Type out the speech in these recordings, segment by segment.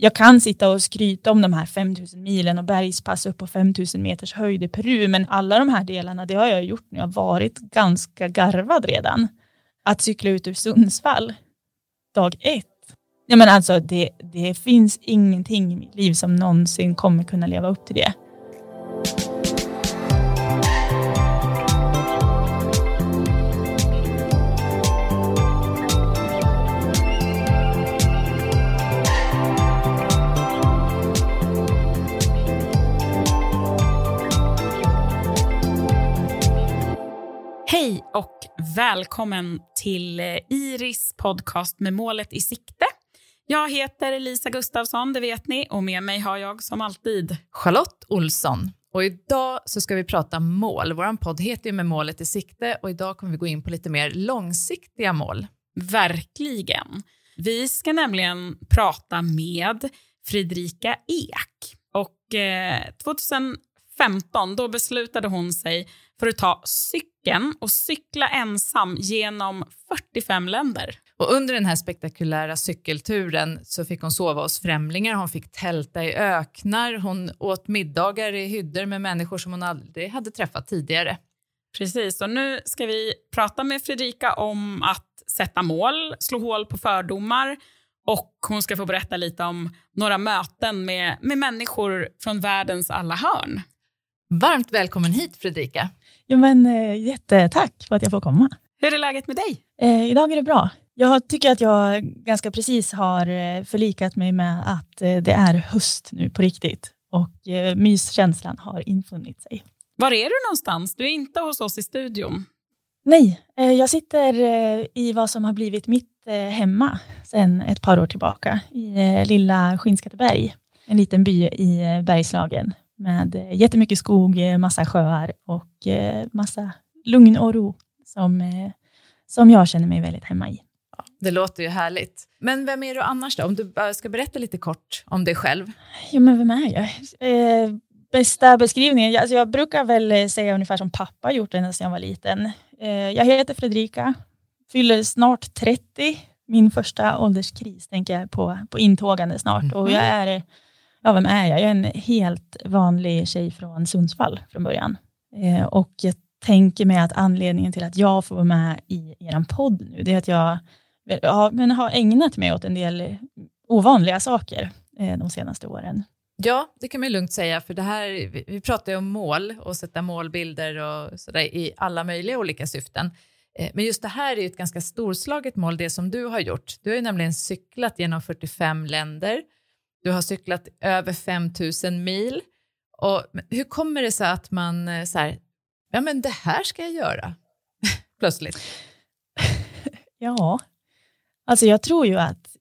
jag kan sitta och skryta om de här 5000 milen och bergspass upp på 5000 meters höjd i Peru, men alla de här delarna, det har jag gjort när jag varit ganska garvad redan. Att cykla ut ur Sundsvall dag ett. Ja, men alltså, det, det finns ingenting i mitt liv som någonsin kommer kunna leva upp till det. Hej och välkommen till eh, Iris podcast med målet i sikte. Jag heter Lisa Gustafsson, det vet ni, och med mig har jag som alltid Charlotte Olsson. Och idag så ska vi prata mål. Vår podd heter ju Med målet i sikte och idag kommer vi gå in på lite mer långsiktiga mål. Verkligen. Vi ska nämligen prata med Fredrika Ek. Och eh, 2015 då beslutade hon sig för att ta cykeln och cykla ensam genom 45 länder. Och under den här spektakulära cykelturen så fick hon sova hos främlingar, hon fick tälta i öknar, hon åt middagar i hyddor med människor som hon aldrig hade träffat tidigare. Precis, och nu ska vi prata med Fredrika om att sätta mål, slå hål på fördomar och hon ska få berätta lite om några möten med, med människor från världens alla hörn. Varmt välkommen hit Fredrika. Ja, men, eh, jättetack för att jag får komma. Hur är läget med dig? Eh, idag är det bra. Jag tycker att jag ganska precis har eh, förlikat mig med att eh, det är höst nu på riktigt och eh, myskänslan har infunnit sig. Var är du någonstans? Du är inte hos oss i studion. Nej, eh, jag sitter i vad som har blivit mitt hemma sedan ett par år tillbaka i lilla Skinnskatteberg, en liten by i Bergslagen med eh, jättemycket skog, eh, massa sjöar och eh, massa lugn och ro som, som jag känner mig väldigt hemma i. Det låter ju härligt. Men vem är du annars då? Om du ska berätta lite kort om dig själv. Ja, men vem är jag? Eh, bästa beskrivningen? Alltså jag brukar väl säga ungefär som pappa gjort ända sedan jag var liten. Eh, jag heter Fredrika, fyller snart 30. Min första ålderskris tänker jag på, på intågande snart. Och jag är, ja vem är jag? Jag är en helt vanlig tjej från Sundsvall från början. Eh, och jag tänker mig att anledningen till att jag får vara med i er podd nu, det är att jag ja, men har ägnat mig åt en del ovanliga saker eh, de senaste åren. Ja, det kan man lugnt säga, för det här, vi, vi pratar ju om mål och sätta målbilder och sådär i alla möjliga olika syften. Eh, Men just det här är ju ett ganska storslaget mål, det som du har gjort. Du har ju nämligen cyklat genom 45 länder. Du har cyklat över 5000 mil. Och hur kommer det sig att man eh, så här, ja men det här ska jag göra, plötsligt? Ja, alltså jag tror ju att,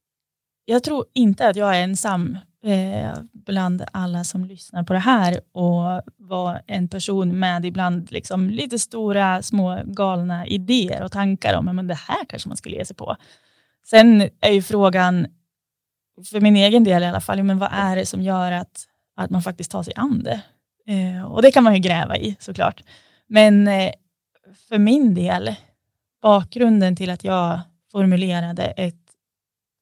jag tror inte att jag är ensam eh, bland alla som lyssnar på det här och var en person med ibland liksom lite stora, små galna idéer och tankar om men det här kanske man skulle ge sig på. Sen är ju frågan, för min egen del i alla fall, men vad är det som gör att, att man faktiskt tar sig an det? Eh, och det kan man ju gräva i såklart. Men eh, för min del, bakgrunden till att jag formulerade ett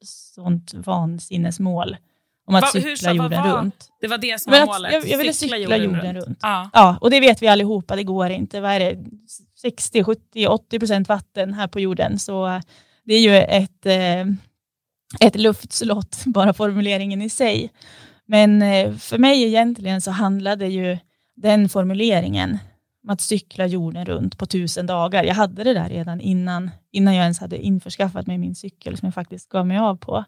sånt vansinnesmål om att Va- hur cykla vad jorden var- runt. Det var det som var målet. jag, jag ville cykla, jorden, runt. Ja. Ja, och det vet vi allihopa, det går inte. Vad är det? 60, 70, 80 procent vatten här på jorden. Så det är ju ett, eh, ett luftslott, bara formuleringen i sig. Men eh, för mig egentligen så handlade ju den formuleringen om att cykla jorden runt på tusen dagar. Jag hade det där redan innan, innan jag ens hade införskaffat mig min cykel som jag faktiskt gav mig av på.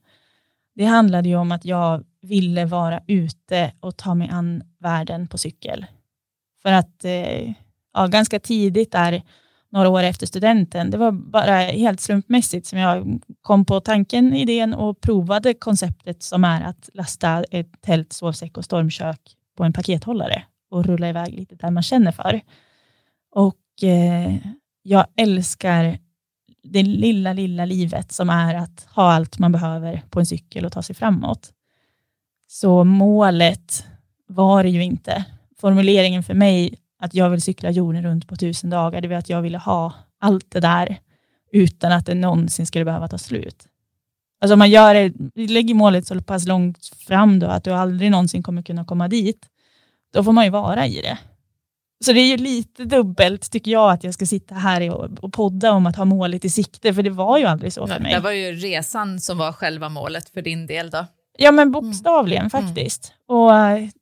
Det handlade ju om att jag ville vara ute och ta mig an världen på cykel. För att eh, ja, ganska tidigt där, några år efter studenten, det var bara helt slumpmässigt som jag kom på tanken, idén och provade konceptet som är att lasta ett tält, sovsäck och stormkök på en pakethållare och rulla iväg lite där man känner för. Och eh, jag älskar det lilla, lilla livet som är att ha allt man behöver på en cykel och ta sig framåt. Så målet var det ju inte. Formuleringen för mig att jag vill cykla jorden runt på tusen dagar, det var att jag ville ha allt det där utan att det någonsin skulle behöva ta slut. Alltså om man gör det, lägger målet så pass långt fram då att du aldrig någonsin kommer kunna komma dit, då får man ju vara i det. Så det är ju lite dubbelt tycker jag att jag ska sitta här och podda om att ha målet i sikte, för det var ju aldrig så för mig. Det var ju resan som var själva målet för din del då. Ja men bokstavligen mm. faktiskt. Mm. Och,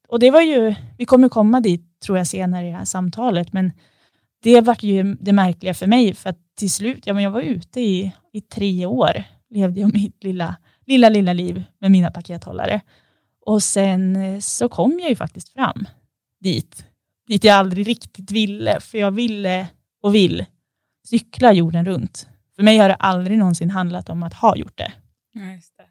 och det var ju, vi kommer komma dit tror jag senare i det här samtalet, men det var ju det märkliga för mig, för att till slut, ja men jag var ute i, i tre år, levde jag mitt lilla, lilla, lilla liv med mina pakethållare. Och sen eh, så kom jag ju faktiskt fram dit dit jag aldrig riktigt ville, för jag ville och vill cykla jorden runt. För mig har det aldrig någonsin handlat om att ha gjort det. Ja, just det.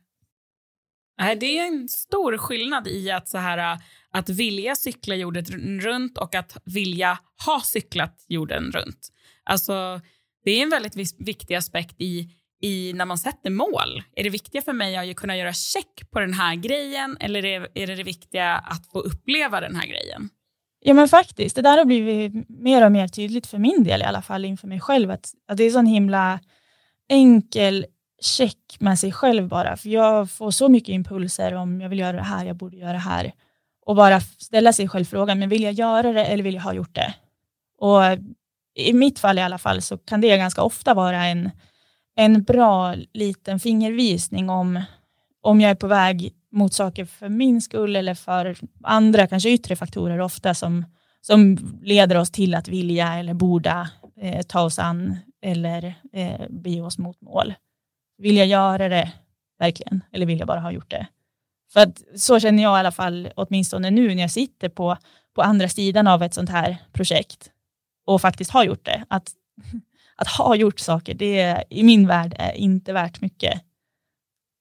Nej, det är en stor skillnad i att, så här, att vilja cykla jorden runt och att vilja ha cyklat jorden runt. Alltså, det är en väldigt viktig aspekt i, i när man sätter mål. Är det viktiga för mig att kunna göra check på den här grejen eller är, är det det viktiga att få uppleva den här grejen? Ja men faktiskt, det där har blivit mer och mer tydligt för min del i alla fall inför mig själv. Att, att det är en himla enkel check med sig själv bara. För jag får så mycket impulser om jag vill göra det här, jag borde göra det här. Och bara ställa sig själv frågan, men vill jag göra det eller vill jag ha gjort det? Och i mitt fall i alla fall så kan det ganska ofta vara en, en bra liten fingervisning om, om jag är på väg mot saker för min skull eller för andra, kanske yttre faktorer ofta som, som leder oss till att vilja eller borde eh, ta oss an eller eh, bege oss mot mål. Vill jag göra det verkligen eller vill jag bara ha gjort det? För att så känner jag i alla fall åtminstone nu när jag sitter på, på andra sidan av ett sånt här projekt och faktiskt har gjort det. Att, att ha gjort saker, det i min värld är inte värt mycket.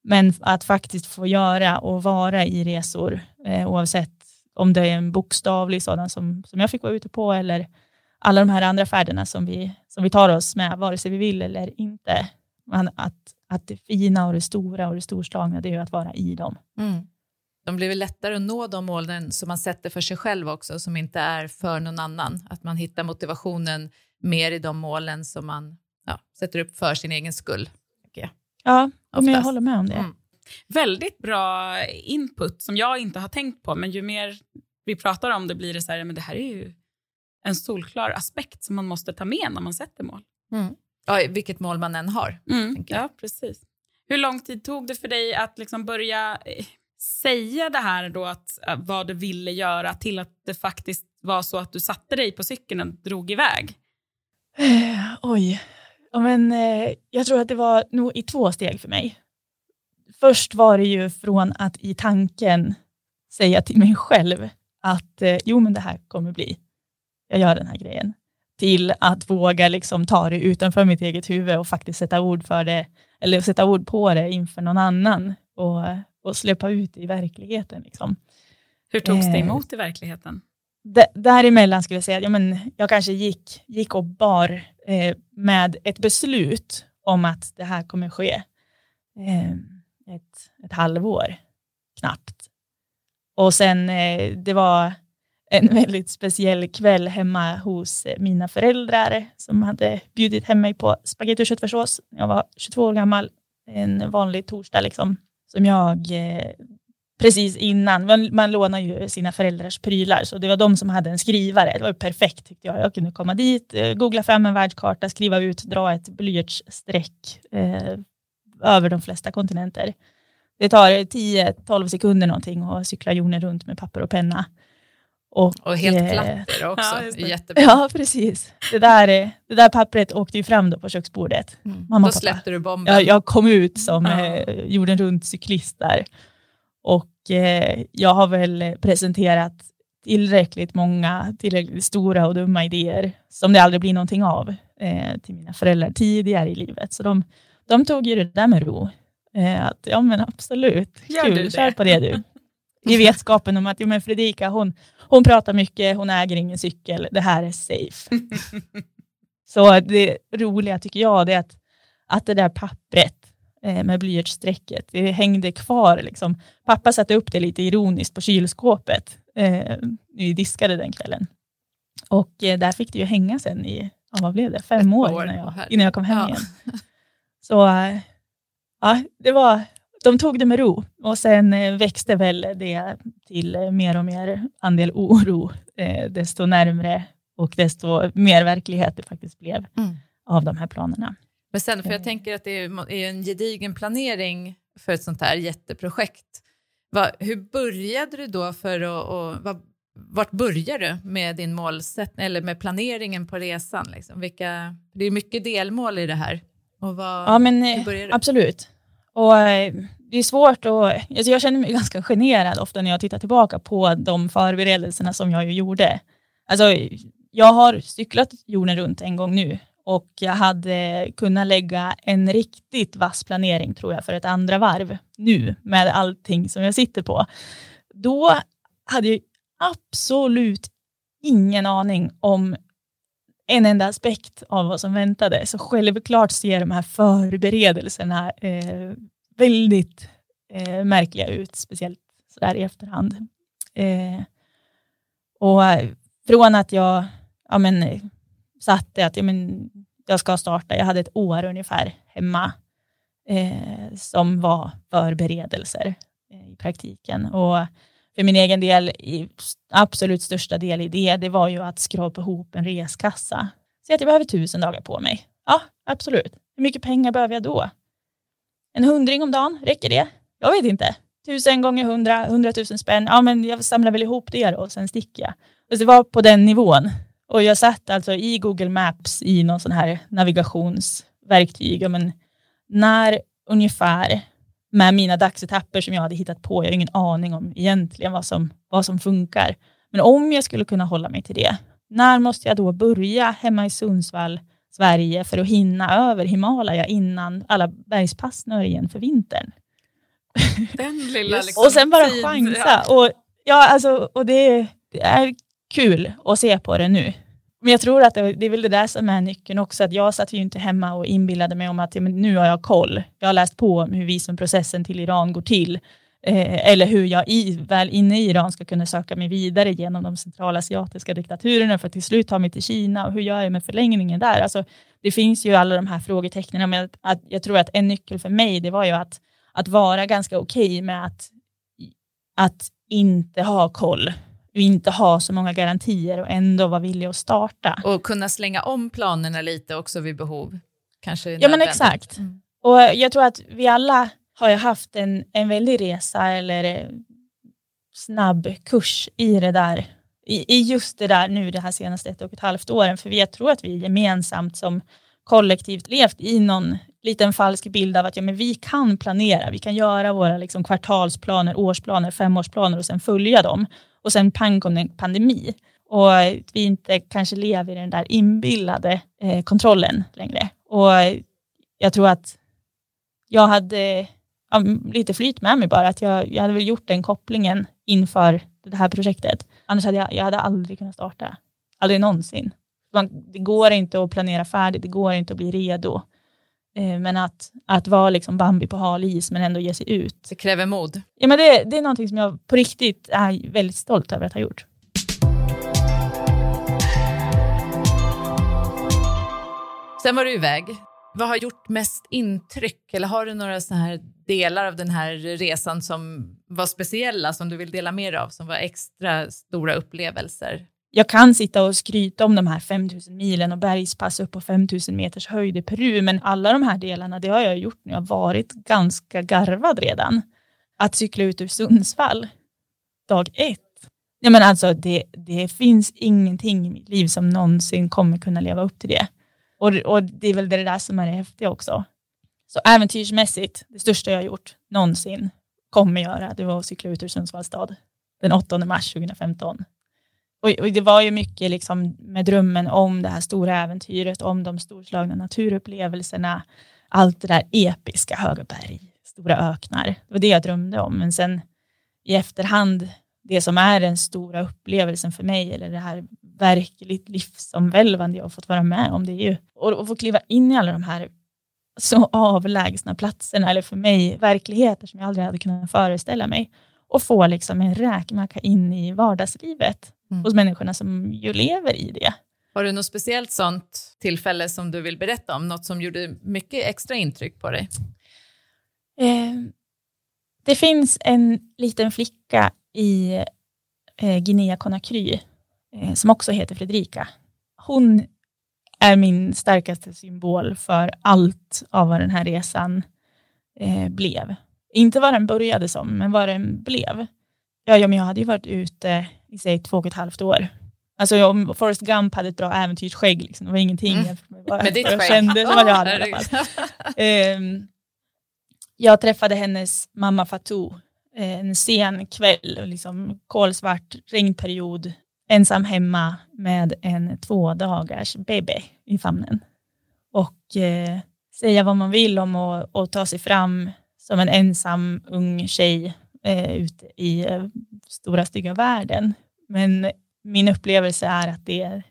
Men att faktiskt få göra och vara i resor, eh, oavsett om det är en bokstavlig sådan som, som jag fick vara ute på eller alla de här andra färderna som vi, som vi tar oss med, vare sig vi vill eller inte. Men att, att det fina och det stora och det storslagna, det är att vara i dem. Mm. De blir väl lättare att nå de målen som man sätter för sig själv också, som inte är för någon annan. Att man hittar motivationen mer i de målen som man ja, sätter upp för sin egen skull. Ja, men jag håller med om det. Mm. Väldigt bra input som jag inte har tänkt på, men ju mer vi pratar om det blir det så här, men det här är ju en solklar aspekt som man måste ta med när man sätter mål. Mm. Ja, vilket mål man än har. Mm. Ja, precis. Hur lång tid tog det för dig att liksom börja eh, säga det här då, att, eh, vad du ville göra till att det faktiskt var så att du satte dig på cykeln och drog iväg? Eh, oj, Ja, men, eh, jag tror att det var nog i två steg för mig. Först var det ju från att i tanken säga till mig själv att eh, jo, men det här kommer bli. Jag gör den här grejen. Till att våga liksom ta det utanför mitt eget huvud och faktiskt sätta ord för det, eller sätta ord på det inför någon annan och, och släppa ut i verkligheten. Liksom. Hur togs det eh, emot i verkligheten? däremellan skulle jag säga, ja, men jag kanske gick, gick och bar eh, med ett beslut om att det här kommer ske eh, ett, ett halvår knappt. Och sen eh, det var en väldigt speciell kväll hemma hos eh, mina föräldrar som hade bjudit hem mig på spagetti och köttfärssås. Jag var 22 år gammal, en vanlig torsdag liksom, som jag eh, precis innan. Man, man lånar ju sina föräldrars prylar, så det var de som hade en skrivare. Det var perfekt tyckte jag. Jag kunde komma dit, eh, googla fram en världskarta, skriva ut, dra ett blyertsstreck eh, över de flesta kontinenter. Det tar 10-12 sekunder någonting att cykla jorden runt med papper och penna. Och, och helt eh, platt också. Ja, Jättebra. Ja, precis. Det där, det där pappret åkte ju fram då på köksbordet. Mm. Mamma, då släppte du bomben. Jag, jag kom ut som eh, jorden runt-cyklist där. Och eh, jag har väl presenterat tillräckligt många, tillräckligt stora och dumma idéer som det aldrig blir någonting av eh, till mina föräldrar tidigare i livet. Så de, de tog ju det där med ro. Eh, att, ja men absolut, Gör kul, kör på det du. I vetskapen om att ja, men Fredrika, hon, hon pratar mycket, hon äger ingen cykel, det här är safe. Så det roliga tycker jag är att, att det där pappret Eh, med blyertsstrecket. Det hängde kvar. Liksom. Pappa satte upp det lite ironiskt på kylskåpet. Eh, vi diskade den kvällen. Och eh, där fick det ju hänga sen i, ja, vad blev det, fem år, år innan, jag, innan jag kom hem ja. igen. Så ja, det var, de tog det med ro och sen eh, växte väl det till eh, mer och mer andel oro, eh, desto närmre och desto mer verklighet det faktiskt blev mm. av de här planerna. Men sen, för jag tänker att det är en gedigen planering för ett sånt här jätteprojekt. Va, hur började du då för att, och, va, vart börjar du med din målsättning eller med planeringen på resan? Liksom? Vilka, det är mycket delmål i det här. Och vad, ja, men absolut. Och eh, det är svårt och alltså jag känner mig ganska generad ofta när jag tittar tillbaka på de förberedelserna som jag gjorde. Alltså, jag har cyklat jorden runt en gång nu och jag hade kunnat lägga en riktigt vass planering tror jag för ett andra varv nu med allting som jag sitter på. Då hade jag absolut ingen aning om en enda aspekt av vad som väntade. Så självklart ser de här förberedelserna eh, väldigt eh, märkliga ut, speciellt sådär i efterhand. Eh, och eh, från att jag ja, men, satte att ja, men, jag ska starta, jag hade ett år ungefär hemma eh, som var förberedelser eh, i praktiken. Och för min egen del, i absolut största del i det, det var ju att skrapa ihop en reskassa. Säg att jag behöver tusen dagar på mig. Ja, absolut. Hur mycket pengar behöver jag då? En hundring om dagen, räcker det? Jag vet inte. Tusen gånger hundra, hundratusen spänn. Ja, men jag samlar väl ihop det då och sen sticker jag. Så det var på den nivån. Och jag satt alltså i Google Maps i någon sån här navigationsverktyg. Ja, men när ungefär med mina dagsetapper som jag hade hittat på. Jag har ingen aning om egentligen vad som, vad som funkar. Men om jag skulle kunna hålla mig till det, när måste jag då börja hemma i Sundsvall, Sverige, för att hinna över Himalaya innan alla bergspass snör igen för vintern? Den lilla liksom och sen bara chansa. Och, ja, alltså, och det, det är kul att se på det nu. Men jag tror att det, det är väl det där som är nyckeln också, att jag satt ju inte hemma och inbillade mig om att ja, men nu har jag koll. Jag har läst på om hur visumprocessen till Iran går till, eh, eller hur jag i, väl inne i Iran ska kunna söka mig vidare genom de centralasiatiska diktaturerna för att till slut ta mig till Kina och hur gör jag med förlängningen där? Alltså, det finns ju alla de här frågetecknen, men att, att jag tror att en nyckel för mig, det var ju att, att vara ganska okej okay med att, att inte ha koll inte ha så många garantier och ändå vara villig att starta. Och kunna slänga om planerna lite också vid behov. Kanske ja men exakt. Mm. Och jag tror att vi alla har ju haft en, en väldig resa eller eh, snabb kurs i det där, i, i just det där nu det här senaste ett och ett halvt åren. För jag tror att vi gemensamt som kollektivt levt i någon liten falsk bild av att ja, men vi kan planera, vi kan göra våra liksom, kvartalsplaner, årsplaner, femårsplaner och sen följa dem och sen pang kom en pandemi och vi inte kanske lever i den där inbillade eh, kontrollen längre. Och jag tror att jag hade ja, lite flyt med mig bara, att jag, jag hade väl gjort den kopplingen inför det här projektet. Annars hade jag, jag hade aldrig kunnat starta. Aldrig någonsin. Man, det går inte att planera färdigt, det går inte att bli redo. Eh, men att, att vara liksom Bambi på hal is men ändå ge sig ut. Det kräver mod. Ja, men det, det är någonting som jag på riktigt är väldigt stolt över att ha gjort. Sen var du iväg. Vad har gjort mest intryck? Eller har du några så här delar av den här resan som var speciella, som du vill dela med dig av, som var extra stora upplevelser? Jag kan sitta och skryta om de här 5000 milen och bergspass upp på 5000 meters höjd i Peru, men alla de här delarna, det har jag gjort när jag varit ganska garvad redan. Att cykla ut ur Sundsvall dag ett. Ja, men alltså, det, det finns ingenting i mitt liv som någonsin kommer kunna leva upp till det. Och, och det är väl det där som är det häftiga också. Så äventyrsmässigt, det största jag har gjort någonsin, kommer göra, det var att cykla ut ur Sundsvalls stad den 8 mars 2015 och, och, det var ju mycket liksom med drömmen om det här stora äventyret, om de storslagna naturupplevelserna, allt det där episka, höga berg, stora öknar. Det var det jag drömde om. Men sen i efterhand, det som är den stora upplevelsen för mig, eller det här verkligt livsomvälvande jag har fått vara med om, det är ju att få kliva in i alla de här så avlägsna platserna, eller för mig verkligheter som jag aldrig hade kunnat föreställa mig och få liksom en räkmacka in i vardagslivet mm. hos människorna som ju lever i det. Har du något speciellt sånt tillfälle som du vill berätta om? Något som gjorde mycket extra intryck på dig? Eh, det finns en liten flicka i eh, Guinea Conakry eh, som också heter Fredrika. Hon är min starkaste symbol för allt av vad den här resan eh, blev. Inte vad den började som, men vad den blev. Ja, ja, men jag hade ju varit ute i säg två och ett halvt år. Alltså om Forrest Gump hade ett bra äventyrsskägg, liksom, det var ingenting Mm. med vad jag kände. Det var jag hade, i alla fall. Ehm, jag träffade hennes mamma Fatou eh, en sen kväll, liksom kolsvart regnperiod, ensam hemma med en två dagars baby i famnen. Och eh, säga vad man vill om att, att ta sig fram som en ensam ung tjej eh, ute i eh, stora stygga världen. Men min upplevelse är att det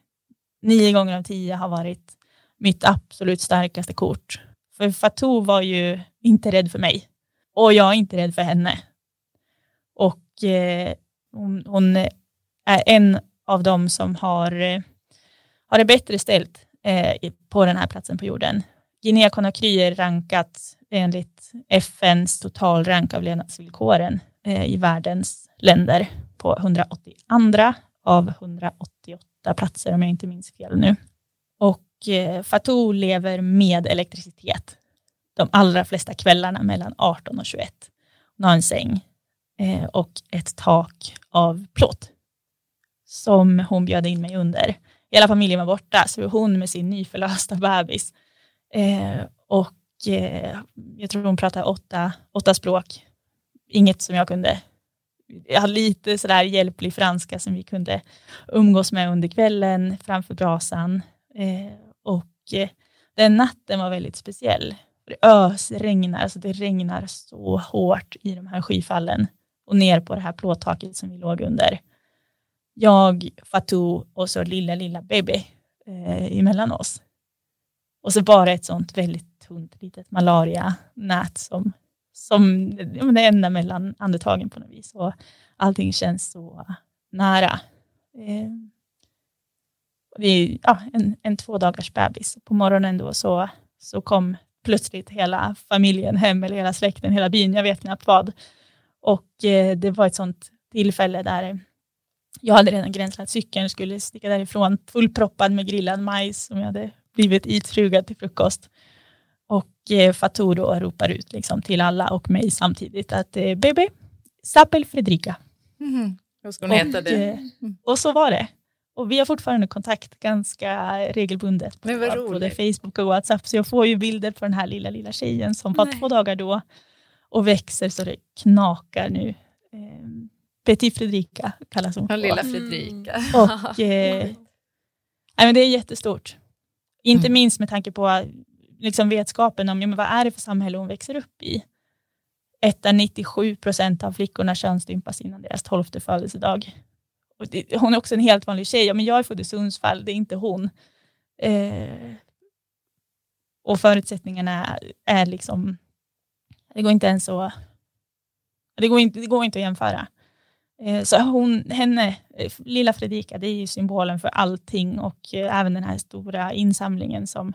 nio gånger av tio har varit mitt absolut starkaste kort. För Fatou var ju inte rädd för mig och jag är inte rädd för henne. Och eh, hon, hon är en av dem som har, eh, har det bättre ställt eh, på den här platsen på jorden. Guinea Conakry är rankat enligt FNs totalrank av levnadsvillkoren eh, i världens länder på 182 av 188 platser om jag inte minns fel nu. Och eh, Fatou lever med elektricitet de allra flesta kvällarna mellan 18 och 21. Hon har en säng eh, och ett tak av plåt som hon bjöd in mig under. Hela familjen var borta, så hon med sin nyförlösta bebis. Eh, och eh, jag tror hon pratade åtta, åtta språk. Inget som jag kunde. Jag hade lite sådär hjälplig franska som vi kunde umgås med under kvällen framför brasan. Eh, och eh, den natten var väldigt speciell. Det ösregnar, alltså det regnar så hårt i de här skyfallen och ner på det här plåttaket som vi låg under. Jag, Fatou och så lilla, lilla baby eh, emellan oss. Och så bara ett sånt väldigt tunt litet malarianät som, som ja, det enda mellan andetagen på något vis. Och allting känns så nära. Eh, är ja, en, en två dagars bebis. På morgonen då så, så kom plötsligt hela familjen hem, eller hela släkten, hela byn, jag vet knappt vad. Och eh, det var ett sånt tillfälle där eh, jag hade redan gränslat cykeln, skulle sticka därifrån fullproppad med grillad majs som jag hade blivit itrugad till frukost. Och eh, Fatou då ropar ut liksom, till alla och mig samtidigt att eh, baby, Sapel Fredrika. Mhm. Vad ska hon Och, heta det? eh, och så var det. Och vi har fortfarande kontakt ganska regelbundet på både. Facebook och WhatsApp. Så jag får ju bilder på den här lilla, lilla tjejen som var Nej. två dagar då och växer så det knakar nu. Eh, Petit Fredrika kallas hon Ja, lilla Mm. Fredrika. Och, eh, nej, men det är jättestort. Inte Mm. minst med tanke på liksom vetskapen om ja, men vad är det för samhälle hon växer upp i. Ett där 97 procent av flickorna könsstympas innan deras tolfte födelsedag. Och det, hon är också en helt vanlig tjej. Ja, men jag är född i Sundsvall, det är inte hon. Eh, och förutsättningarna är liksom, det går inte ens att, det går inte, det går inte att jämföra. Eh, Så hon, henne, eh, lilla Fredrika, det är ju symbolen för allting och eh, även den här stora insamlingen som,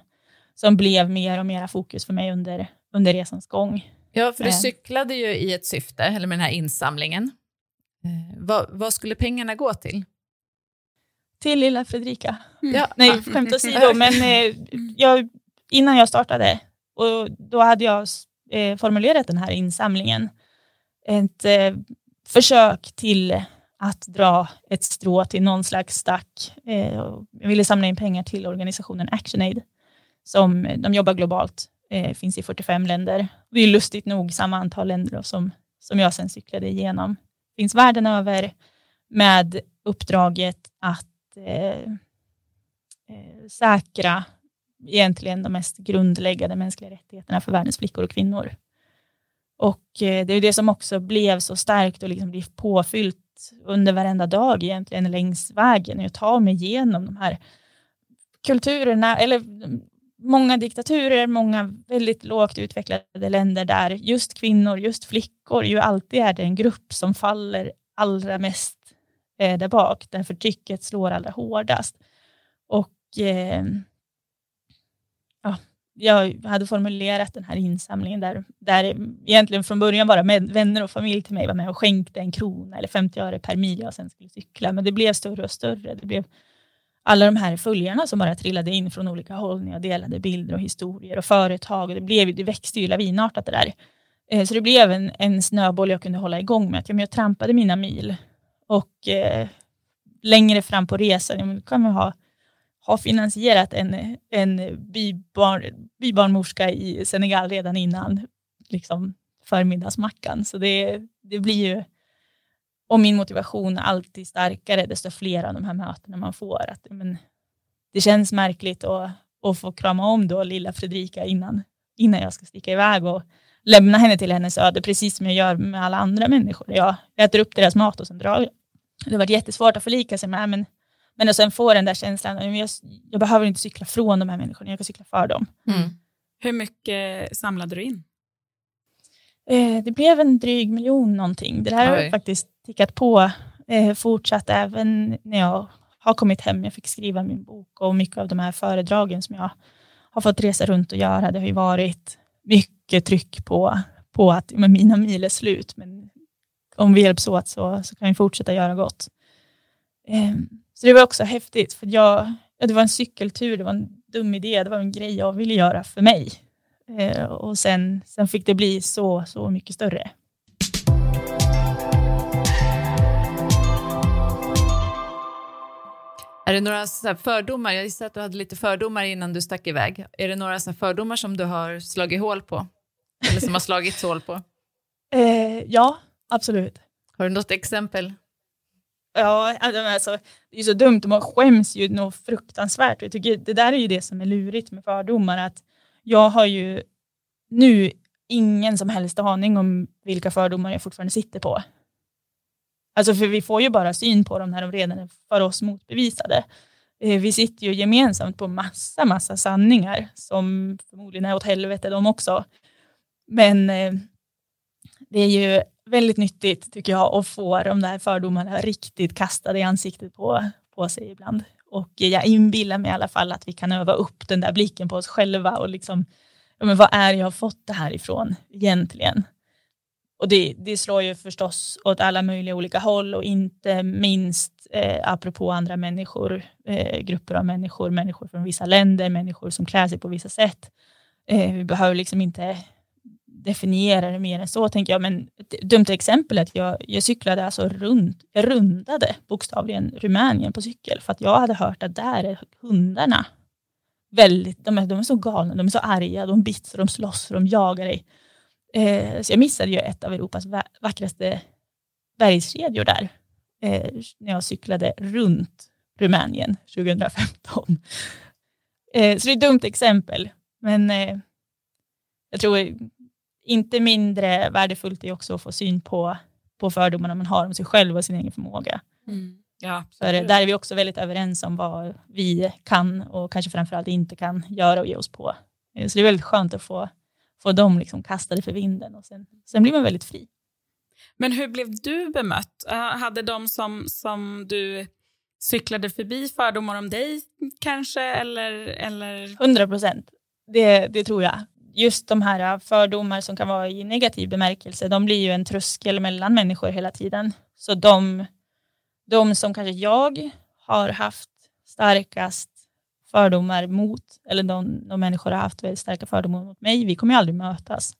som blev mer och mer fokus för mig under, under resans gång. Ja, för du Eh. cyklade ju i ett syfte, eller med den här insamlingen. Eh, vad, vad skulle pengarna gå till? Till lilla Fredrika. Ja. Nej, skämt åsido, men eh, jag, innan jag startade, och då hade jag eh, formulerat den här insamlingen, ett eh, försök till att dra ett strå till någon slags stack. Eh, och jag ville samla in pengar till organisationen ActionAid, som eh, de jobbar globalt, eh, finns i 45 länder. Det är lustigt nog samma antal länder då, som, som jag sen cyklade igenom. Finns världen över med uppdraget att eh, eh, säkra egentligen de mest grundläggande mänskliga rättigheterna för världens flickor och kvinnor. Och eh, det är det som också blev så starkt och liksom blev påfyllt under varenda dag egentligen längs vägen. Jag tar mig igenom de här kulturerna, eller många diktaturer, många väldigt lågt utvecklade länder där just kvinnor, just flickor ju alltid är den grupp som faller allra mest eh, där bak, där förtrycket slår allra hårdast. Och eh, ja, jag hade formulerat den här insamlingen där, där egentligen från början bara med, vänner och familj till mig var med och skänkte en krona eller 50 öre per mil jag sen skulle cykla. Men det blev större och större. Det blev alla de här följarna som bara trillade in från olika håll när jag delade bilder och historier och företag. Och det, blev, det växte ju lavinartat det där. Eh, så det blev en, en snöboll jag kunde hålla igång med. Att jag, jag trampade mina mil och eh, längre fram på resan kan man ha, ha finansierat en, en bybarn, bybarnmorska i Senegal redan innan liksom, förmiddagsmackan. Så det, det blir ju och min motivation är alltid starkare desto fler av de här mötena man får. Att, men, det känns märkligt att, att få krama om då lilla Fredrika innan, innan jag ska sticka iväg och lämna henne till hennes öde, precis som jag gör med alla andra människor. Jag äter upp deras mat och sen drar jag. Det har varit jättesvårt att förlika sig med, men, men sen få den där känslan, jag, jag behöver inte cykla från de här människorna, jag kan cykla för dem. Mm. Hur mycket samlade du in? Eh, det blev en dryg miljon någonting. Det där har faktiskt tickat på eh, fortsatt även när jag har kommit hem. Jag fick skriva min bok och mycket av de här föredragen som jag har fått resa runt och göra. Det har ju varit mycket tryck på, på att men mina mil är slut, men om vi hjälps åt så, så kan vi fortsätta göra gott. Eh, så det var också häftigt, för jag, ja, det var en cykeltur, det var en dum idé, det var en grej jag ville göra för mig. Eh, och sen, sen fick det bli så, så mycket större. Är det några fördomar? Jag gissar att du hade lite fördomar innan du stack iväg. Är det några fördomar som du har slagit hål på? Eller som har slagits hål på? Eh, ja, absolut. Har du något exempel? Ja, alltså, det är så dumt man skäms ju något fruktansvärt. Jag tycker det där är ju det som är lurigt med fördomar, att jag har ju nu ingen som helst aning om vilka fördomar jag fortfarande sitter på. Alltså för vi får ju bara syn på dem när de redan är för oss motbevisade. Eh, vi sitter ju gemensamt på massa, massa sanningar som förmodligen är åt helvete de också. Men eh, det är ju väldigt nyttigt tycker jag att få de där fördomarna riktigt kastade i ansiktet på, på sig ibland. Och jag inbillar mig i alla fall att vi kan öva upp den där blicken på oss själva och liksom, ja, men vad är jag har fått det här ifrån egentligen? Och det, det slår ju förstås åt alla möjliga olika håll och inte minst eh, apropå andra människor, eh, grupper av människor, människor från vissa länder, människor som klär sig på vissa sätt. Eh, vi behöver liksom inte definiera det mer än så, tänker jag. Men ett dumt exempel är att jag, jag cyklade alltså runt, jag rundade bokstavligen Rumänien på cykel för att jag hade hört att där är hundarna väldigt, de är, de är så galna, de är så arga, de bits och de slåss och de jagar dig. Eh, så jag missade ju ett av Europas vackraste bergskedjor där, eh, när jag cyklade runt Rumänien 2015. Eh, så det är ett dumt exempel, men eh, jag tror inte mindre värdefullt är också att få syn på, på fördomarna man har om sig själv och sin egen förmåga. Mm. Ja, För där är vi också väldigt överens om vad vi kan och kanske framförallt inte kan göra och ge oss på. Eh, så det är väldigt skönt att få, få dem liksom kastade för vinden och sen, sen blir man väldigt fri. Men hur blev du bemött? Hade de som, som du cyklade förbi fördomar om dig kanske? Eller, eller? 100 procent, det, det tror jag just de här äh, fördomar som kan vara i negativ bemärkelse, de blir ju en tröskel mellan människor hela tiden. Så de, de som kanske jag har haft starkast fördomar mot, eller de, de människor har haft väldigt starka fördomar mot mig, vi kommer ju aldrig mötas.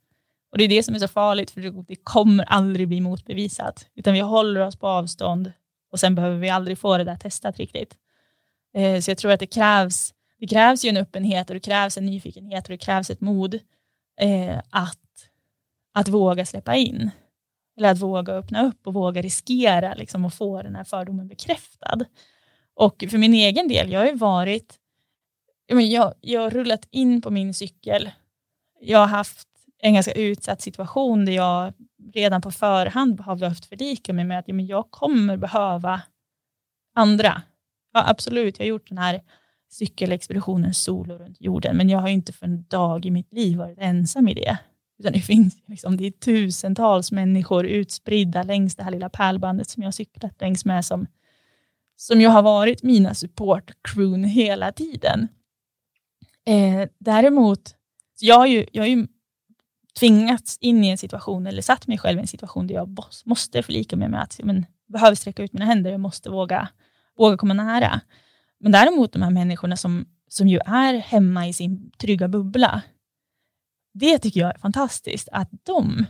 Och det är det som är så farligt, för det kommer aldrig bli motbevisat, utan vi håller oss på avstånd och sen behöver vi aldrig få det där testat riktigt. Eh, så jag tror att det krävs det krävs ju en öppenhet och det krävs en nyfikenhet och det krävs ett mod eh, att, att våga släppa in. Eller att våga öppna upp och våga riskera liksom, att få den här fördomen bekräftad. Och för min egen del, jag har ju varit, jag, jag har rullat in på min cykel. Jag har haft en ganska utsatt situation där jag redan på förhand har behövt fördika mig med att jag kommer behöva andra. Ja, absolut, jag har gjort den här cykelexpeditionen solo runt jorden, men jag har inte för en dag i mitt liv varit ensam i det. Utan det finns liksom, det är tusentals människor utspridda längs det här lilla pärlbandet som jag har cyklat längs med som, som jag har varit mina supportcrewn hela tiden. Eh, däremot jag har ju, jag har ju tvingats in i en situation, eller satt mig själv i en situation där jag måste förlika mig med att jag behöver sträcka ut mina händer, jag måste våga, våga komma nära. Men däremot de här människorna som, som ju är hemma i sin trygga bubbla, det tycker jag är fantastiskt, att de